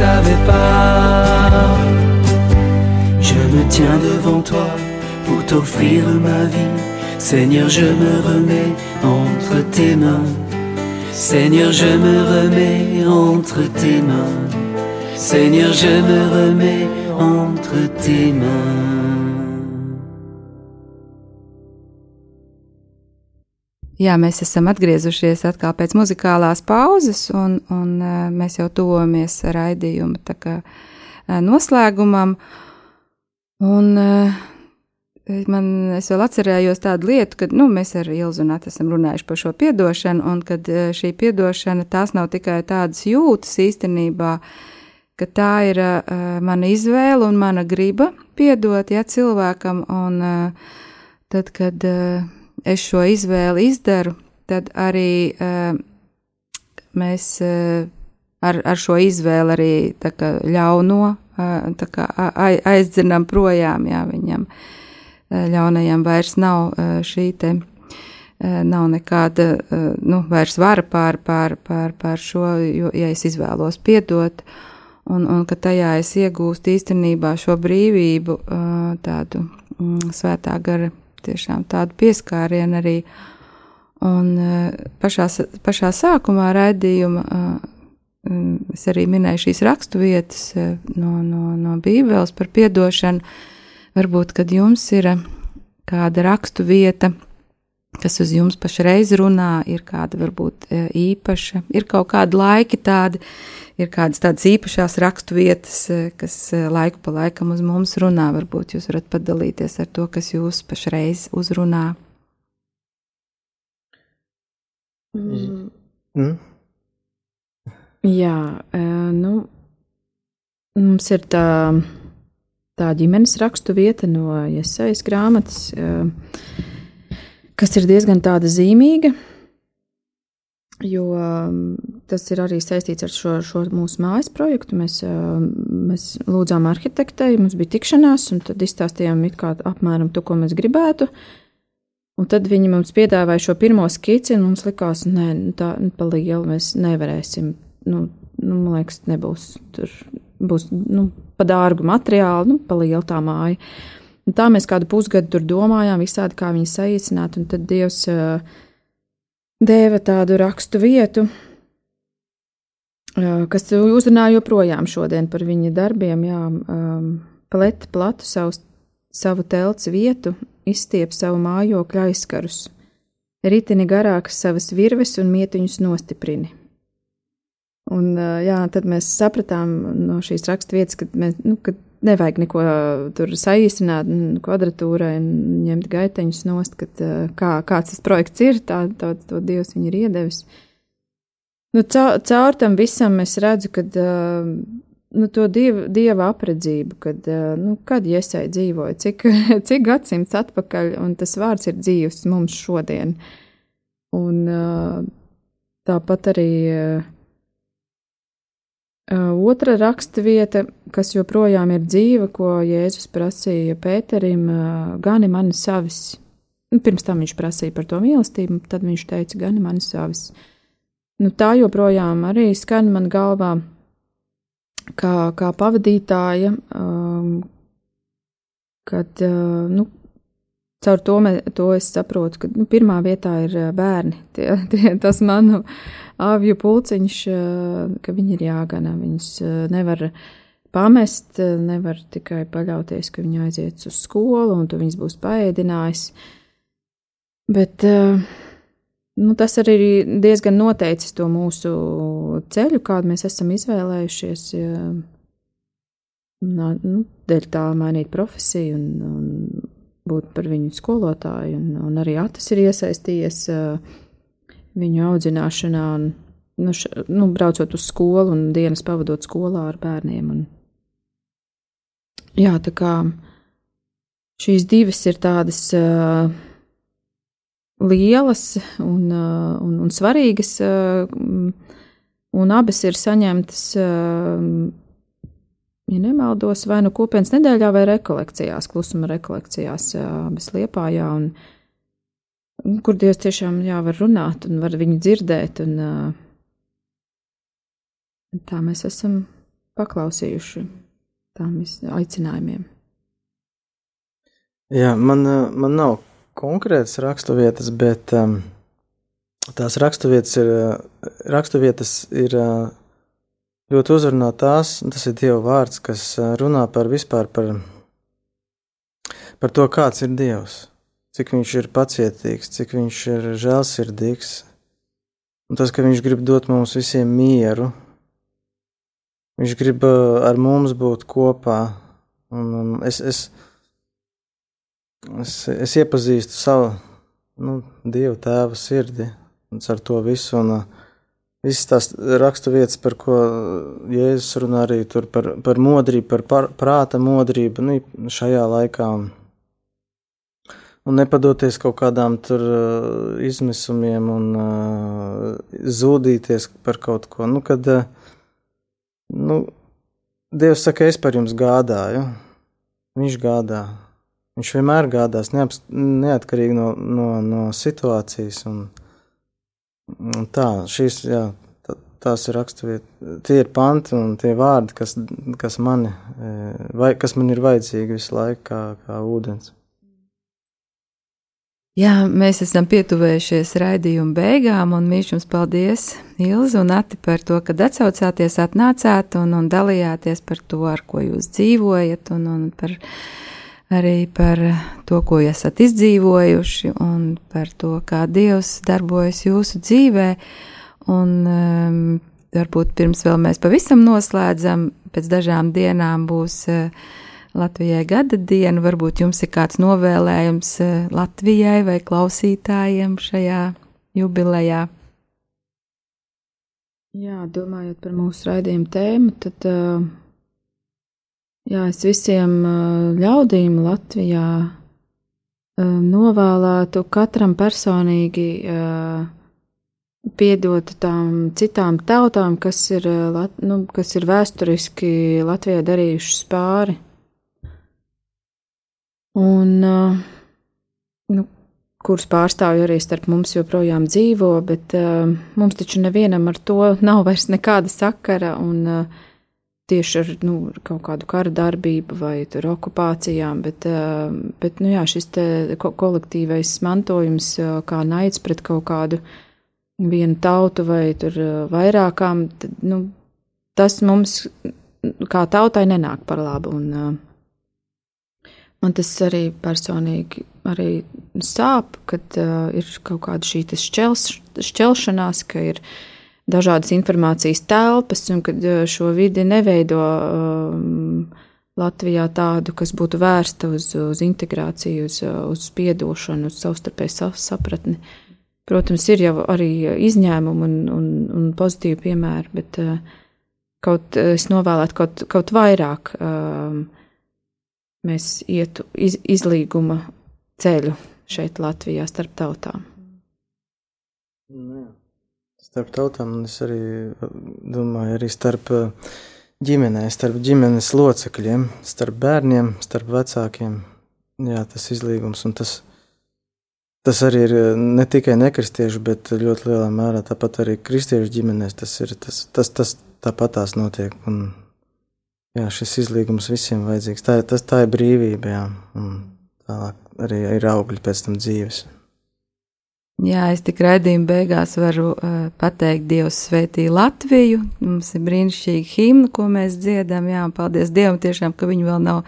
Savais pas. Je me tiens devant toi pour t'offrir ma vie. Seigneur, je me remets entre tes mains. Seigneur, je me remets entre tes mains. Seigneur, je me remets entre tes mains. Jā, mēs esam atgriezušies atkal pēc muzikālās pauzes, un, un uh, mēs jau tuvojamies raidījuma uh, noslēgumam. Un, uh, man es vēl atcerējos tādu lietu, ka nu, mēs ar Ilzu un Natu esam runājuši par šo piedošanu, un kad šī piedošana tās nav tikai tādas jūtas īstenībā, ka tā ir uh, mana izvēle un mana griba piedot ja, cilvēkam, un uh, tad, kad uh, es šo izvēli izdaru, tad arī uh, mēs uh, ar, ar šo izvēli arī kā, ļauno uh, kā, aizdzinām projām jā, viņam. Ļaunajam vairs nav šī te, nav nekāda, nu, vairs vara pār, pār, pār, pār šo, jo, ja es izvēlos piedot, un, un ka tajā es iegūstu īstenībā šo brīvību, tādu mm, svētā gara, tiešām tādu pieskārienu arī. Un pašā, pašā sākumā raidījuma es arī minēju šīs rakstu vietas no, no, no Bībeles par piedošanu, Varbūt, kad jums ir eh, kāda rakstu vieta, kas uz jums pašreiz runā, ir kāda varbūt eh, īpaša, ir kaut kādi laiki tādi, ir kādas tādas īpašās rakstu vietas, eh, kas laiku pa laikam uz mums runā. Varbūt jūs varat padalīties ar to, kas jūs pašreiz uzrunā. Mm. Mm. Jā, nu, mums ir tā tā ģimenes rakstu vieta no iesaistas grāmatas, eh, kas ir diezgan tāda zīmīga. Jo mm, tas ir arī saistīts ar šo, šo mūsu mājas projektu. Mēs, eh, mēs lūdzām arhitektei, mums bija tikšanās, un tad izstāstījām apmēram to, ko mēs gribētu. Un tad viņi mums piedāvāja šo pirmo skici, un mums likās, ka nu, tā nu, pa lielu mēs nevarēsim. Nu, nu, man liekas, nebūs tur būs nu, pa dārgu materiālu, nu, pa lielu tā māja. Un tā mēs kādu pusgadu tur domājām, visādi kā viņu saīsināt, un tad Dievs uh, deva tādu rakstu vietu, kas uzrunā joprojām šodien par viņa darbiem, jā, pleta platu savu, savu telts vietu, izstiep savu mājokļu aizkarus, ritini garākas savas virves un mietiņus nostiprini. Un, jā, tad mēs sapratām no šīs raksturvietas, ka, mēs, nu, ka nevajag neko tur saīsināt, kvadratūrai ņemt gaiteņus nost, kad, kā, kāds tas projekts ir, tā, tā to Dievs viņu ir iedevis. Nu, caur, caur tam visam es redzu, ka nu, to dieva, dieva apredzību, kad, nu, kad iesai dzīvoja, cik, [laughs] cik gadsimts atpakaļ, un tas vārds ir dzīvs mums šodien. Un tāpat arī Otra raksturvieta, kas joprojām ir dzīva, ko Jēzus prasīja Pēterim, gani mani savis. Nu, pirms tam viņš prasīja par to mīlestību, tad viņš teica, gani mani savis. Nu, tā joprojām arī skan man galvā kā, kā pavadītāja, um, kad, uh, nu, caur to, me, to es saprotu, ka nu, pirmā vietā ir bērni. Tie, tie, tas manu avju pulciņš, ka viņi ir jāgana. Viņus nevar pamest, nevar tikai paļauties, ka viņi aiziet uz skolu un tu viņus būs paēdinājis. Bet nu, tas arī ir diezgan noteicis to mūsu ceļu, kādu mēs esam izvēlējušies. Nu, dēļ tā mainīt profesiju un, un būt par viņu skolotāju, un, un arī Atis ir iesaistījies uh, viņu audzināšanā, un, nu, š, nu, braucot uz skolu un dienas pavadot skolā ar bērniem. Un, jā, tā kā šīs divas ir tādas uh, lielas un, uh, un, un svarīgas, uh, un abas ir saņemtas, uh, ja nemaldos, vai nu kopienas nedēļā vai rekolekcijās, klusuma rekolekcijās, uh, abas liepājā. Un, kur Dievs tiešām jā, var runāt un var viņu dzirdēt. Un, tā mēs esam paklausījuši tām aicinājumiem. Jā, man, man nav konkrētas raksturvietas, bet um, tās raksturvietas ir, raksturvietas ir ļoti uzrunā tās, tas ir Dieva vārds, kas runā par vispār par, par to, kāds ir Dievs cik viņš ir pacietīgs, cik viņš ir žēlsirdīgs. Un tas, ka viņš grib dot mums visiem mieru, viņš grib uh, ar mums būt kopā. Un, un es, es, es, es iepazīstu savu nu, Dievu tēva sirdi un ar to visu. Un, uh, Visas tās rakstu vietas, par ko Jēzus runā arī par, par modrību, par, par prāta modrību nu, šajā laikā. Un nepadoties kaut kādām tur uh, izmisumiem un uh, zudīties par kaut ko. Nu, kad uh, nu, Dievs saka, es par jums gādāju, Viņš gādā. Viņš vienmēr gādās, neaps, neatkarīgi no, no, no situācijas. Un, un tā, šīs, jā, tā, tās ir raksturvietas, tie ir panti un tie vārdi, kas, kas, mani, e, vai, kas man ir vajadzīgi visu laiku, kā, kā ūdens. Jā, mēs esam pietuvējušies raidījuma beigām, un mīļš jums paldies, Ilza un Ati, par to, ka atsaucāties, atnācāt un, un dalījāties par to, ar ko jūs dzīvojat, un, un par, arī par to, ko esat izdzīvojuši, un par to, kā Dievs darbojas jūsu dzīvē. Un, um, varbūt pirms vēl mēs pavisam noslēdzam, pēc dažām dienām būs uh, Latvijai gada dienu. Varbūt jums ir kāds novēlējums eh, Latvijai vai klausītājiem šajā jubilejā. Jā, domājot par mūsu raidījumu tēmu, tad eh, jā, es visiem eh, ļaudīm Latvijā novēlētu katram personīgi piedot tām citām tautām, kas ir, nu, kas ir vēsturiski Latvijai darījušas pāri un uh, nu, kurus pārstāvju arī starp mums joprojām dzīvo, bet uh, mums taču nevienam ar to nav vairs nekāda sakara, un uh, tieši ar nu, kaut kādu kara darbību vai okupācijām, bet, uh, bet nu, jā, šis ko kolektīvais mantojums, uh, kā naids pret kaut kādu vienu tautu vai tur uh, vairākām, tad, nu, tas mums kā tautai nenāk par labu. Un, Man tas arī personīgi arī sāp, kad uh, ir kaut kāda šī šķels, šķelšanās, ka ir dažādas informācijas telpas, un kad uh, šo vidi neveido um, Latvijā tādu, kas būtu vērsta uz, uz integrāciju, uz, uz spiedošanu, uz savstarpēju sapratni. Protams, ir jau arī izņēmumi un, un, un pozitīvi piemēri, bet uh, kaut es novēlētu kaut, kaut vairāk. Um, mēs ietu iz, izlīguma ceļu šeit Latvijā starp tautām. Nu. Starp tautām, un es arī domāju, arī starp ģimenē, starp ģimenes locekļiem, starp bērniem, starp vecākiem. Jā, tas izlīgums, un tas, tas arī ir ne tikai nekristiešu, bet ļoti lielā mērā tāpat arī kristiešu ģimenēs tas ir, tas, tas, tas tāpat tās notiek. Un, jā, šis izlīgums visiem vajadzīgs. Tā, tas, tā ir brīvība, jā, un tālāk arī ir augļi pēc tam dzīves. Jā, es tik raidījuma beigās varu uh, pateikt, Dievs svētī Latviju. Mums ir brīnišķīga himna, ko mēs dziedam. Jā, un paldies Dievam tiešām, ka viņi vēl nav,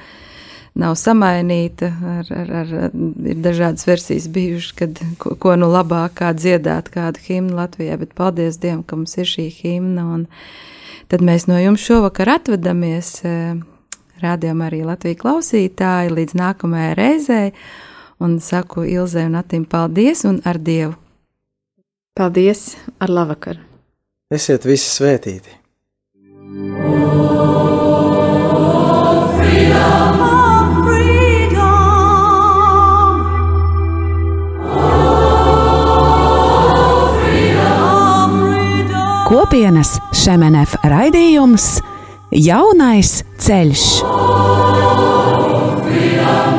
nav samainīta. Ar, ar, ar, ir dažādas versijas bijušas, kad ko, ko nu labāk kā dziedāt kādu himnu Latvijā, bet paldies Dievam, ka mums ir šī himna. Un, uh, Tad mēs no jums šovakar atvadamies. Eh, rādījām arī Latvijas klausītāji līdz nākamajai reizei. Un saku Ilzai un Atim paldies un ar Dievu. Paldies, ar labvakaru! Esiet visi svētīti! Oh, Kopienas Šemenef raidījums Jaunais ceļš. Freedom,